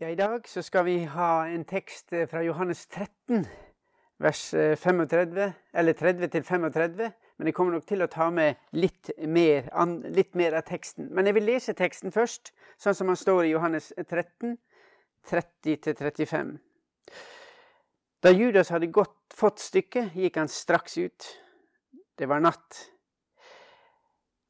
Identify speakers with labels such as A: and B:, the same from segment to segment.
A: Ja, I dag så skal vi ha en tekst eh, fra Johannes 13, vers 35, eh, eller 30 til 35. Men jeg kommer nok til å ta med litt mer, litt mer av teksten. Men jeg vil lese teksten først, sånn som han står i Johannes 13, 30-35. Da Judas hadde gått, fått stykket, gikk han straks ut. Det var natt.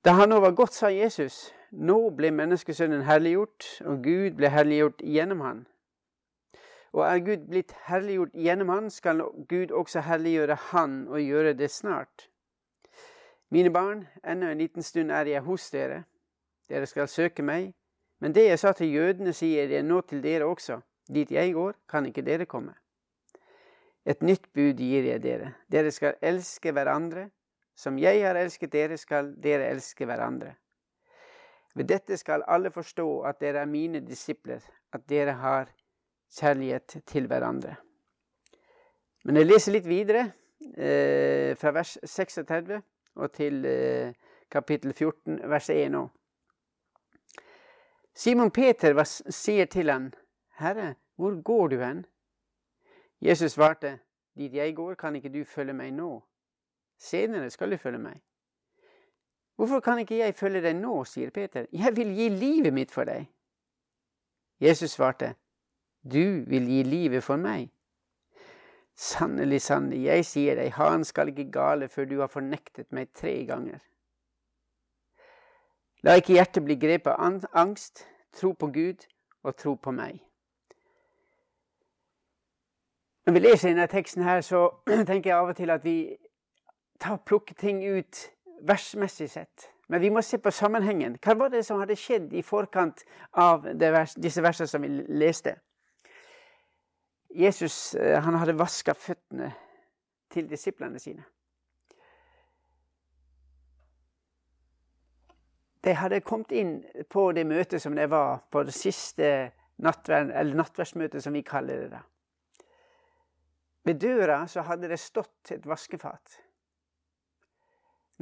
A: Da han nå var gått, sa Jesus, nå ble menneskesønnen herliggjort, og Gud ble herliggjort gjennom han. Og er Gud blitt herliggjort gjennom han, skal Gud også herliggjøre han og gjøre det snart. Mine barn, ennå en liten stund er jeg hos dere. Dere skal søke meg. Men det jeg sa til jødene, sier jeg nå til dere også. Dit jeg går, kan ikke dere komme. Et nytt bud gir jeg dere. Dere skal elske hverandre. Som jeg har elsket dere, skal dere elske hverandre. Ved dette skal alle forstå at dere er mine disipler, at dere har kjærlighet til hverandre. Men jeg leser litt videre, eh, fra vers 36 og til eh, kapittel 14, vers 1 òg. Simon Peter sier til han, Herre, hvor går du hen? Jesus svarte, Dit jeg går, kan ikke du følge meg nå. Senere skal du følge meg. Hvorfor kan ikke jeg følge deg nå, sier Peter. Jeg vil gi livet mitt for deg. Jesus svarte, Du vil gi livet for meg. Sannelig, sannelig, jeg sier deg, han skal ikke gale før du har fornektet meg tre ganger. La ikke hjertet bli grepet av angst, tro på Gud og tro på meg. Når vi leser denne teksten, her, så tenker jeg av og til at vi tar plukker ting ut versmessig sett. Men vi må se på sammenhengen. Hva var det som hadde skjedd i forkant av vers, disse versene som vi leste? Jesus eh, han hadde vaska føttene til disiplene sine. De hadde kommet inn på det møtet som det var på det siste nattverd, nattverdsmøtet, som vi kaller det. da. Ved døra så hadde det stått et vaskefat.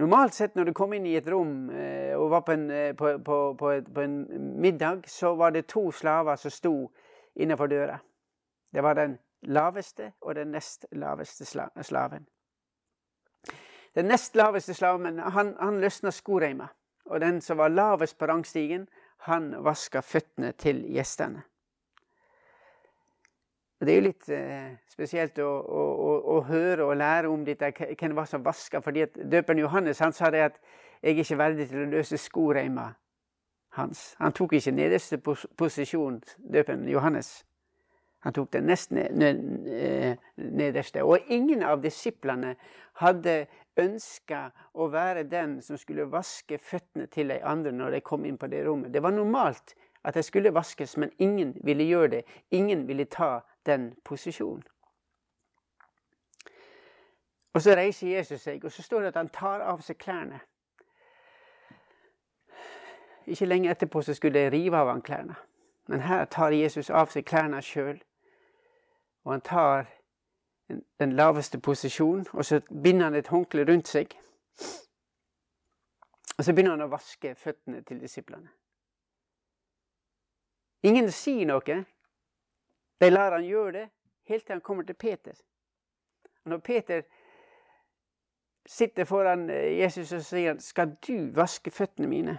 A: Normalt sett når du kom inn i et rom eh, og var på en, eh, på, på, på, et, på en, middag, så var det to slaver som sto innenfor døra. Det var den laveste og den nest laveste slaven. Den nest laveste slaven han, han løsna skoreima. Og den som var lavest på rangstigen, han vaska føttene til gjestene. Det er jo litt eh, spesielt å, å, å, å, høre og lære om dette, hvem det var som vaska. fordi at Døperen Johannes han sa det at 'jeg er ikke verdig til å løse skoreima hans'. Han tok ikke nederste posisjon, døperen Johannes. Han tok den nest eh, nederste. Og ingen av disiplene hadde ønska å være den som skulle vaske føttene til de andre når de kom inn på det rommet. Det var normalt at de skulle vaskes, men ingen ville gjøre det. Ingen ville ta den posisjonen. Og så reiser Jesus seg, og så står det at han tar av seg klærne. Ikke lenge etterpå så skulle de rive av han klærne. Men her tar Jesus av seg klærne sjøl. Og han tar den laveste posisjonen, og så binder han et håndkle rundt seg. Og så begynner han å vaske føttene til disiplene. Ingen sier noe. De lar han gjøre det helt til han kommer til Peter. Og når Peter sitter foran eh, Jesus og sier han, 'Skal du vaske føttene mine?'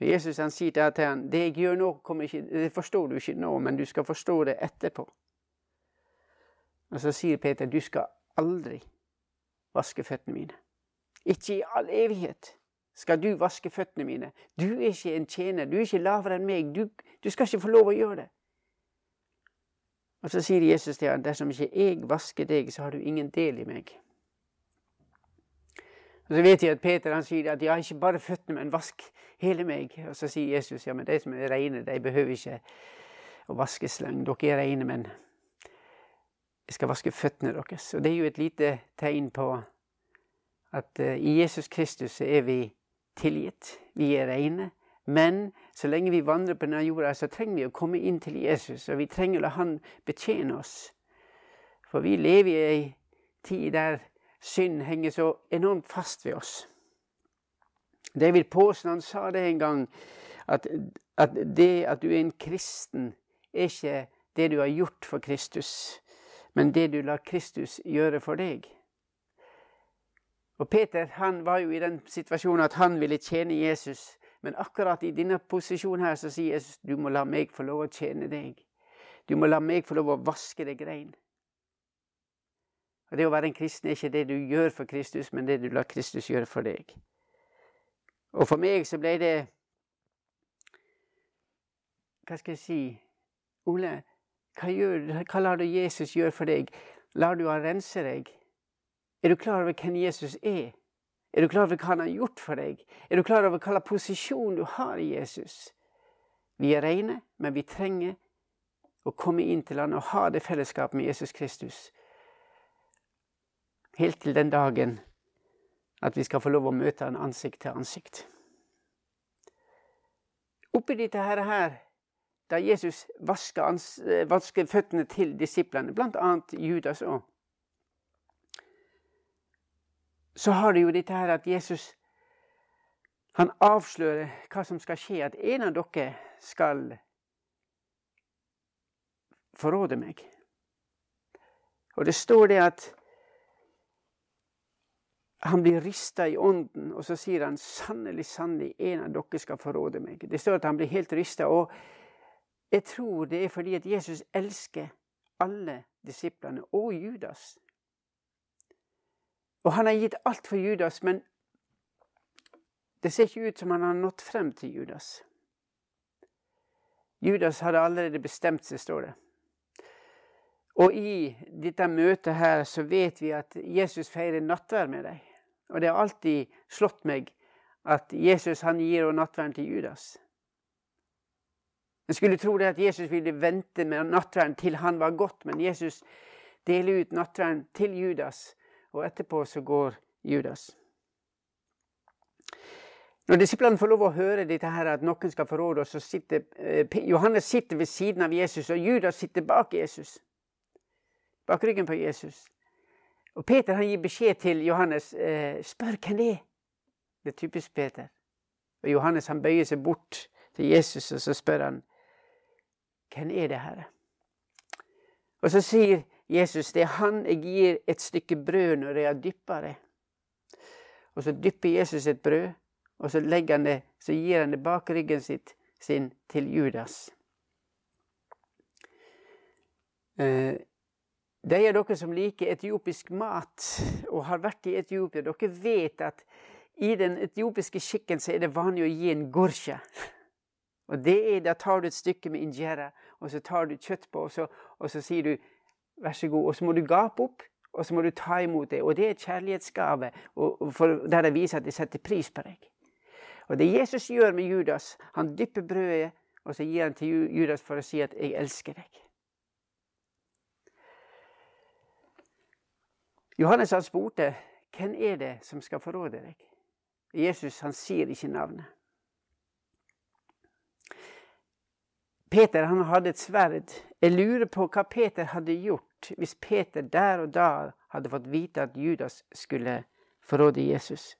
A: Og Jesus han sier til han, 'Det jeg gjør nå, ikke, det forstår du ikke nå, men du skal forstå det etterpå.' Og så sier Peter, 'Du skal aldri vaske føttene mine.' Ikke i all evighet skal du vaske føttene mine. Du er ikke en tjener, du er ikke lavere enn meg. Du, du skal ikke få lov å gjøre det. Og så sier Jesus til ham, 'Dersom ikke jeg vasker deg, så har du ingen del i meg'. Og Så vet jeg at Peter han sier at 'ja, ikke bare føttene, men vask hele meg'. Og så sier Jesus, 'ja, men de som er reine, de behøver ikke å vaskes lenger. Dere er reine, men jeg skal vaske føttene deres'. Og det er jo et lite tegn på at uh, i Jesus Kristus er vi tilgitt. Vi er reine. Men så lenge vi vandrer på denne jorda, så trenger vi å komme inn til Jesus, og vi trenger å la Han betjene oss. For vi lever i ei tid der synd henger så enormt fast ved oss. David Paasen han sa det en gang, at, at det at du er en kristen, er ikke det du har gjort for Kristus, men det du lar Kristus gjøre for deg. Og Peter han var jo i den situasjonen at han ville tjene Jesus. Men akkurat i denne posisjonen her så sier Jesus du må la meg få lov å tjene deg. Du må la meg få lov å vaske deg rein. Og Det å være en kristen er ikke det du gjør for Kristus, men det du lar Kristus gjøre for deg. Og for meg så ble det Hva skal jeg si Ole, hva, gjør, hva lar du Jesus gjøre for deg? Lar du han rense deg? Er du klar over hvem Jesus er? Er du klar over hva han har gjort for deg? Er du klar over hva slags posisjon du har i Jesus? Vi er rene, men vi trenger å komme inn til han og ha det fellesskapet med Jesus Kristus. Helt til den dagen at vi skal få lov å møte han ansikt til ansikt. Oppi dette her, da Jesus vasker, eh, vasker føttene til disiplene, bl.a. Judas òg, så har du jo dette her at Jesus han avslører hva som skal skje. At en av dere skal forråde meg. Og det står det at han blir rista i ånden, og så sier han sannelig, sannelig, en av dere skal forråde meg. Det står at han blir helt rista. Og jeg tror det er fordi at Jesus elsker alle disiplene, og Judas. Og han har gitt alt for Judas, men det ser ikke ut som han har nådd frem til Judas. Judas hadde allerede bestemt seg, står det. Og i dette møtet her så vet vi at Jesus feirer nattverd med dem. Og det har alltid slått meg at Jesus han gir nattverden til Judas. En skulle tro det at Jesus ville vente med nattverden til han var gått, men Jesus deler ut nattverden til Judas, og etterpå så går Judas. Når disiplene får lov å høre dette her, at noen skal forråde oss, så sitter eh, Johannes sitter ved siden av Jesus, og Judas sitter bak Jesus. Bak ryggen på Jesus. Og Peter han gir beskjed til Johannes eh, spør hvem det er. Det er typisk Peter. Og Johannes han bøyer seg bort til Jesus og så spør han, hvem er det, Herre? Og så sier Jesus det er han jeg gir et stykke brød når jeg har dyppa det. Og så dypper Jesus et brød, og så, han det, så gir han det bak ryggen sitt, sin til Judas. Eh, de av dere som liker etiopisk mat og har vært i Etiopia, dere vet at i den etiopiske skikken så er det vanlig å gi en gorsja. Og det er, Da tar du et stykke med injera, og så tar du kjøtt på, og så, og så sier du 'vær så god'. Og så må du gape opp, og så må du ta imot det. Og det er et kjærlighetsgave der det viser at de setter pris på deg. Og det Jesus gjør med Judas, han dypper brødet, og så gir han til Judas for å si at 'jeg elsker deg'. Johannes han spurte hvem er det som skal forråde deg. Jesus han sier ikke navnet. Peter han hadde et sverd. Jeg lurer på hva Peter hadde gjort hvis Peter der og da hadde fått vite at Judas skulle forråde Jesus.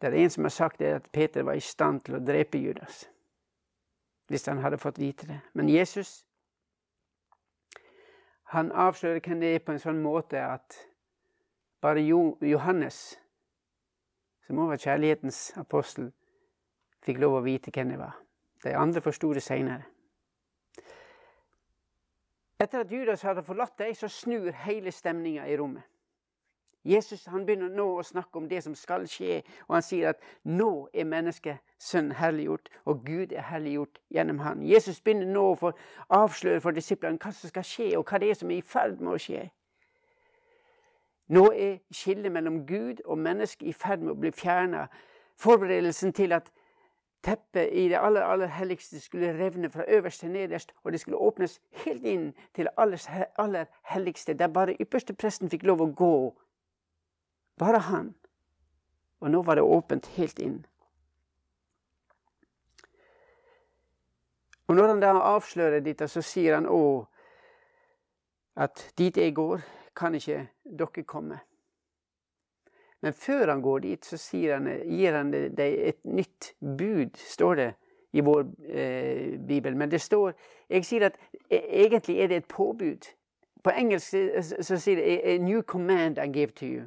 A: Det er en som har sagt det at Peter var i stand til å drepe Judas hvis han hadde fått vite det. Men Jesus han avslører hvem det er på en sånn måte at bare Johannes, som også var kjærlighetens apostel, fikk lov å vite hvem det var. De andre forsto det seinere. Etter at Judas hadde forlatt dem, så snur hele stemninga i rommet. Jesus han begynner nå å snakke om det som skal skje, og han sier at nå er menneskesønnen herliggjort, og Gud er herliggjort gjennom han. Jesus begynner nå å avsløre for disiplene hva som skal skje, og hva det er som er i ferd med å skje. Nå er skillet mellom Gud og menneske i ferd med å bli fjerna. Forberedelsen til at teppet i det aller, aller helligste skulle revne fra øverst til nederst, og det skulle åpnes helt inn til det aller, aller helligste, der bare ypperste presten fikk lov å gå bare han. Og nå var det åpent helt inn. Og når han da avslører dette, så sier han òg at dit jeg går, kan ikke dere komme. Men før han går dit, så han, gir han deg et nytt bud, står det i vår eh, bibel. Men det står Jeg sier at e, egentlig er det et påbud. På engelsk så sier det A new command I give to you.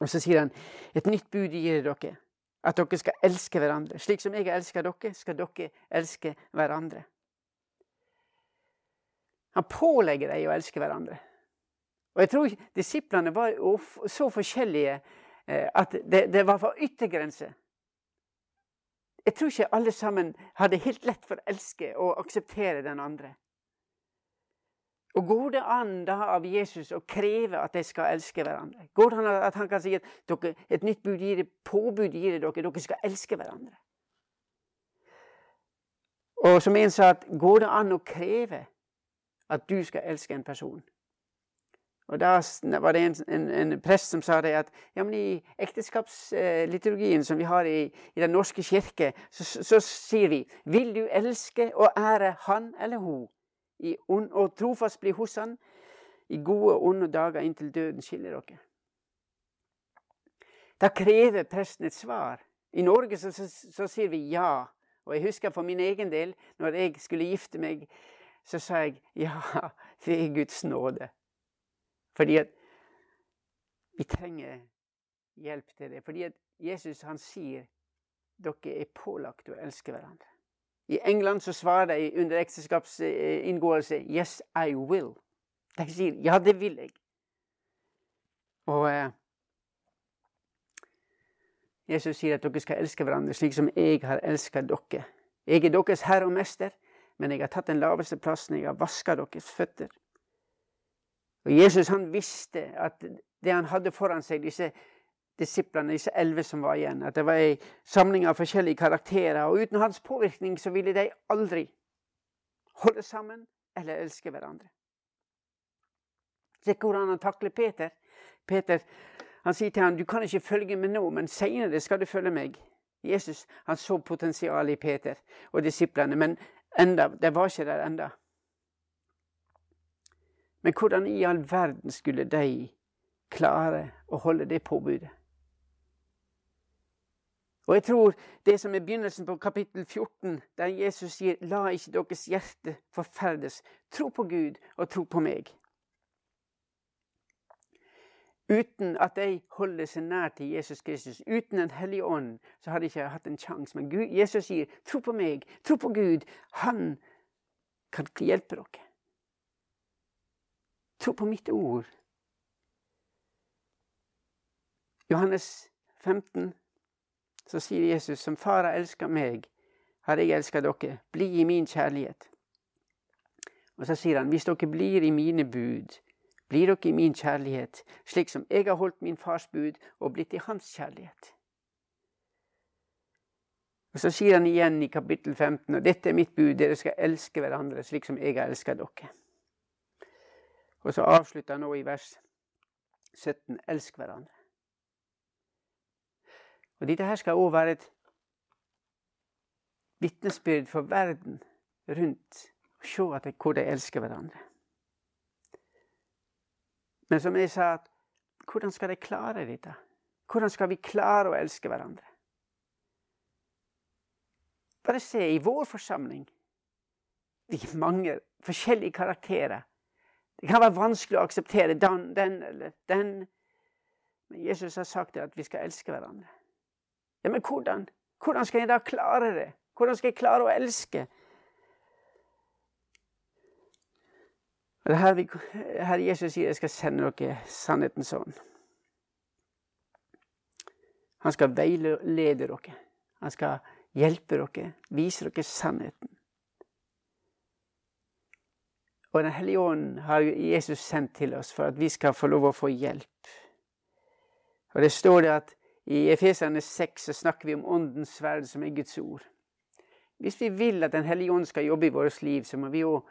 A: Og så sier han et nytt bud gir dere. At dere skal elske hverandre. Slik som jeg elsker dere, skal dere elske hverandre. Han pålegger deg å elske hverandre. Og jeg tror disiplene var så forskjellige eh, at det, det var for yttergrense. Jeg tror ikke alle sammen hadde helt lett for å elske og akseptere den andre. Og Går det an da av Jesus å kreve at de skal elske hverandre? Går det an at han kan si at dere, et nytt bud gir det, påbud gir det dere, dere skal elske hverandre? Og som en sa, at går det an å kreve at du skal elske en person? Og Da var det en, en, en prest som sa det at ja, i ekteskapsliturgien som vi har i, i Den norske kirke, så, så, sier vi vil du elske og ære han eller hun, ond, og trofast bli hos han i gode og onde dager inntil døden skiller dere. Da krever presten et svar. I Norge så, så, så sier vi ja. Og jeg husker for min egen del, når jeg skulle gifte meg, så sa jeg ja, er Guds nåde. Fordi at vi trenger hjelp til det. Fordi at Jesus han sier dere er pålagt å elske hverandre. I England så svarer de under ekteskapsinngåelse 'Yes, I will'. De sier 'Ja, det vil jeg'. Og eh, Jesus sier at dere skal elske hverandre slik som jeg har elsket dere. Jeg er deres herre og mester, men jeg har tatt den laveste plassen. Jeg har vaska deres føtter. Og Jesus han visste at det han hadde foran seg, disse disiplene, disse elleve som var igjen, at det var ei samling av forskjellige karakterer. Og uten hans påvirkning så ville de aldri holde sammen eller elske hverandre. Se hvordan han takler Peter. Peter han sier til ham, 'Du kan ikke følge meg nå, men seinere skal du følge meg.' Jesus han så potensialet i Peter og disiplene, men enda, det var ikke der enda. Men hvordan i all verden skulle de klare å holde det påbudet? Og jeg tror det som er begynnelsen på kapittel 14, der Jesus sier 'La ikke deres hjerte forferdes'. Tro på Gud og tro på meg. Uten at de holder seg nær til Jesus Kristus, uten Den hellige ånd, så hadde de ikke hatt en sjanse. Men Gud, Jesus sier 'tro på meg', tro på Gud. Han kan hjelpe dere. Tro på mitt ord. Johannes 15, så sier Jesus, som far har elska meg, har jeg elska dere. Bli i min kjærlighet. Og så sier han, hvis dere blir i mine bud, blir dere i min kjærlighet, slik som jeg har holdt min fars bud og blitt i hans kjærlighet. Og Så sier han igjen i kapittel 15, og dette er mitt bud, dere skal elske hverandre slik som jeg har elska dere. Og så avslutter han nå i vers 17.: Elsk hverandre. Og dette her skal òg være et vitnesbyrd for verden rundt. Og se at hvor de elsker hverandre. Men som jeg sa, hvordan skal de klare dette? Hvordan skal vi klare å elske hverandre? Bare se, i vår forsamling Vi er mange forskjellige karakterer. Det kan være vanskelig å akseptere den, den eller den. Men Jesus har sagt at vi skal elske hverandre. Ja, Men hvordan? Hvordan skal jeg da klare det? Hvordan skal jeg klare å elske? Det her, vi, her Jesus sier jeg skal sende dere sannheten sånn. Han skal veilede dere. Han skal hjelpe dere, vise dere sannheten. Og Den hellige ånd har Jesus sendt til oss for at vi skal få lov å få hjelp. Og det står det at i Efeserne 6 så snakker vi om Åndens sverd, som er Guds ord. Hvis vi vil at Den hellige ånd skal jobbe i vårt liv, så må vi jo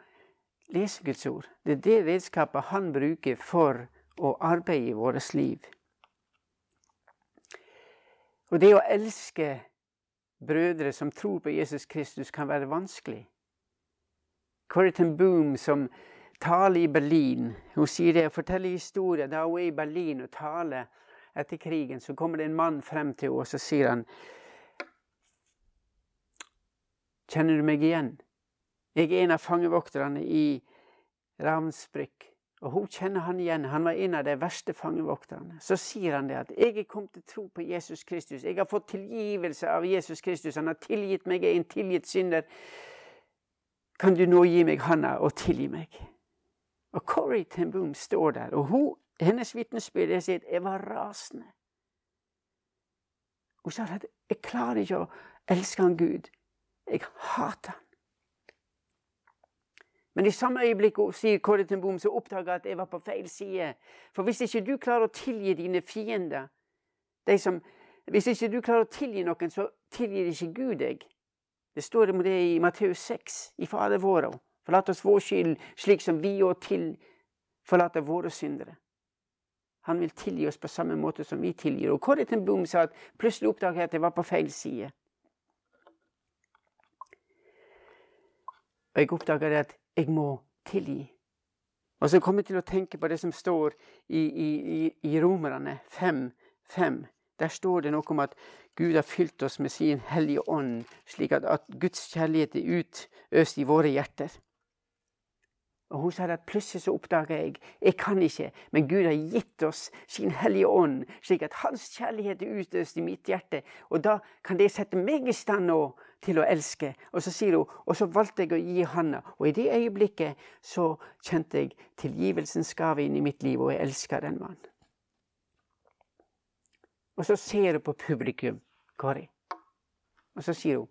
A: lese Guds ord. Det er det redskapet han bruker for å arbeide i vårt liv. Og det å elske brødre som tror på Jesus Kristus, kan være vanskelig. Corrie ten Boom, som taler i Berlin, hun sier det, forteller historier da hun er i Berlin og taler etter krigen, så kommer det en mann frem til henne og så sier han Kjenner du meg igjen? Jeg er en av fangevokterne i Ravnsbrück. Og hun kjenner han igjen. Han var en av de verste fangevokterne. Så sier han det at 'jeg er kommet til tro på Jesus Kristus'. 'Jeg har fått tilgivelse av Jesus Kristus'. 'Han har tilgitt meg, en tilgitt synder'. Kan du nå gi meg handa og tilgi meg? Og Corrie ten Boom står der, og hun, hennes vitnesbyrd er at 'jeg var rasende'. Hun sa at 'jeg klarer ikke å elske han Gud'. Jeg hater han. Men i samme øyeblikk sier Corrie ten Boom, så oppdager jeg at jeg var på feil side. For hvis ikke du klarer å tilgi dine fiender de som, Hvis ikke du klarer å tilgi noen, så tilgir ikke Gud deg. Det står om det i Matteus 6, i Fader vår. Forlat oss vår skyld, slik som vi òg forlater våre syndere. Han vil tilgi oss på samme måte som vi tilgir. Og ten Boom sa at plutselig oppdaget jeg at jeg var på feil side. Og jeg oppdaget at jeg må tilgi. Og så kommer jeg til å tenke på det som står i, i, i Romerne 5, 5. Der står det noe om at Gud har fylt oss med sin hellige ånd, slik at, at Guds kjærlighet er utøst i våre hjerter. Og Hun sa at plutselig så oppdaga jeg jeg kan ikke, men Gud har gitt oss sin hellige ånd, slik at Hans kjærlighet er utøst i mitt hjerte. Og da kan det sette meg i stand nå til å elske. Og så sier hun, og så valgte jeg å gi handa. Og i det øyeblikket så kjente jeg tilgivelsens gave inn i mitt liv, og jeg elska den mannen. Og så ser hun på publikum, Kari, og så sier hun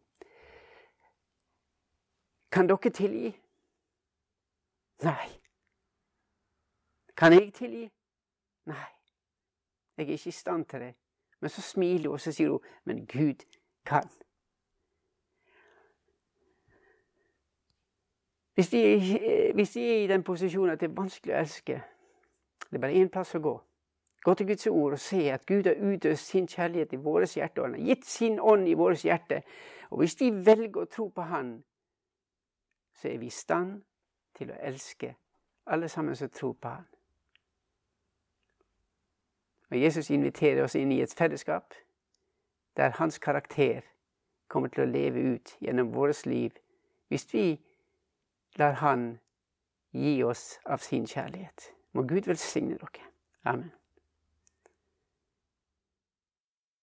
A: Kan dere tilgi? Nei. Kan jeg tilgi? Nei. Jeg er ikke i stand til det. Men så smiler hun, og så sier hun, men Gud kan. Hvis de, hvis de er i den posisjonen at det er vanskelig å elske, det er bare én plass å gå. Gå til Guds ord og se at Gud har utøst sin kjærlighet i våre hjerte. Og han har gitt sin ånd i våre hjerte. Og hvis de velger å tro på Han, så er vi i stand til å elske alle sammen som tror på Han. Og Jesus inviterer oss inn i et fellesskap der hans karakter kommer til å leve ut gjennom vårt liv hvis vi lar Han gi oss av sin kjærlighet. Må Gud velsigne dere. Amen.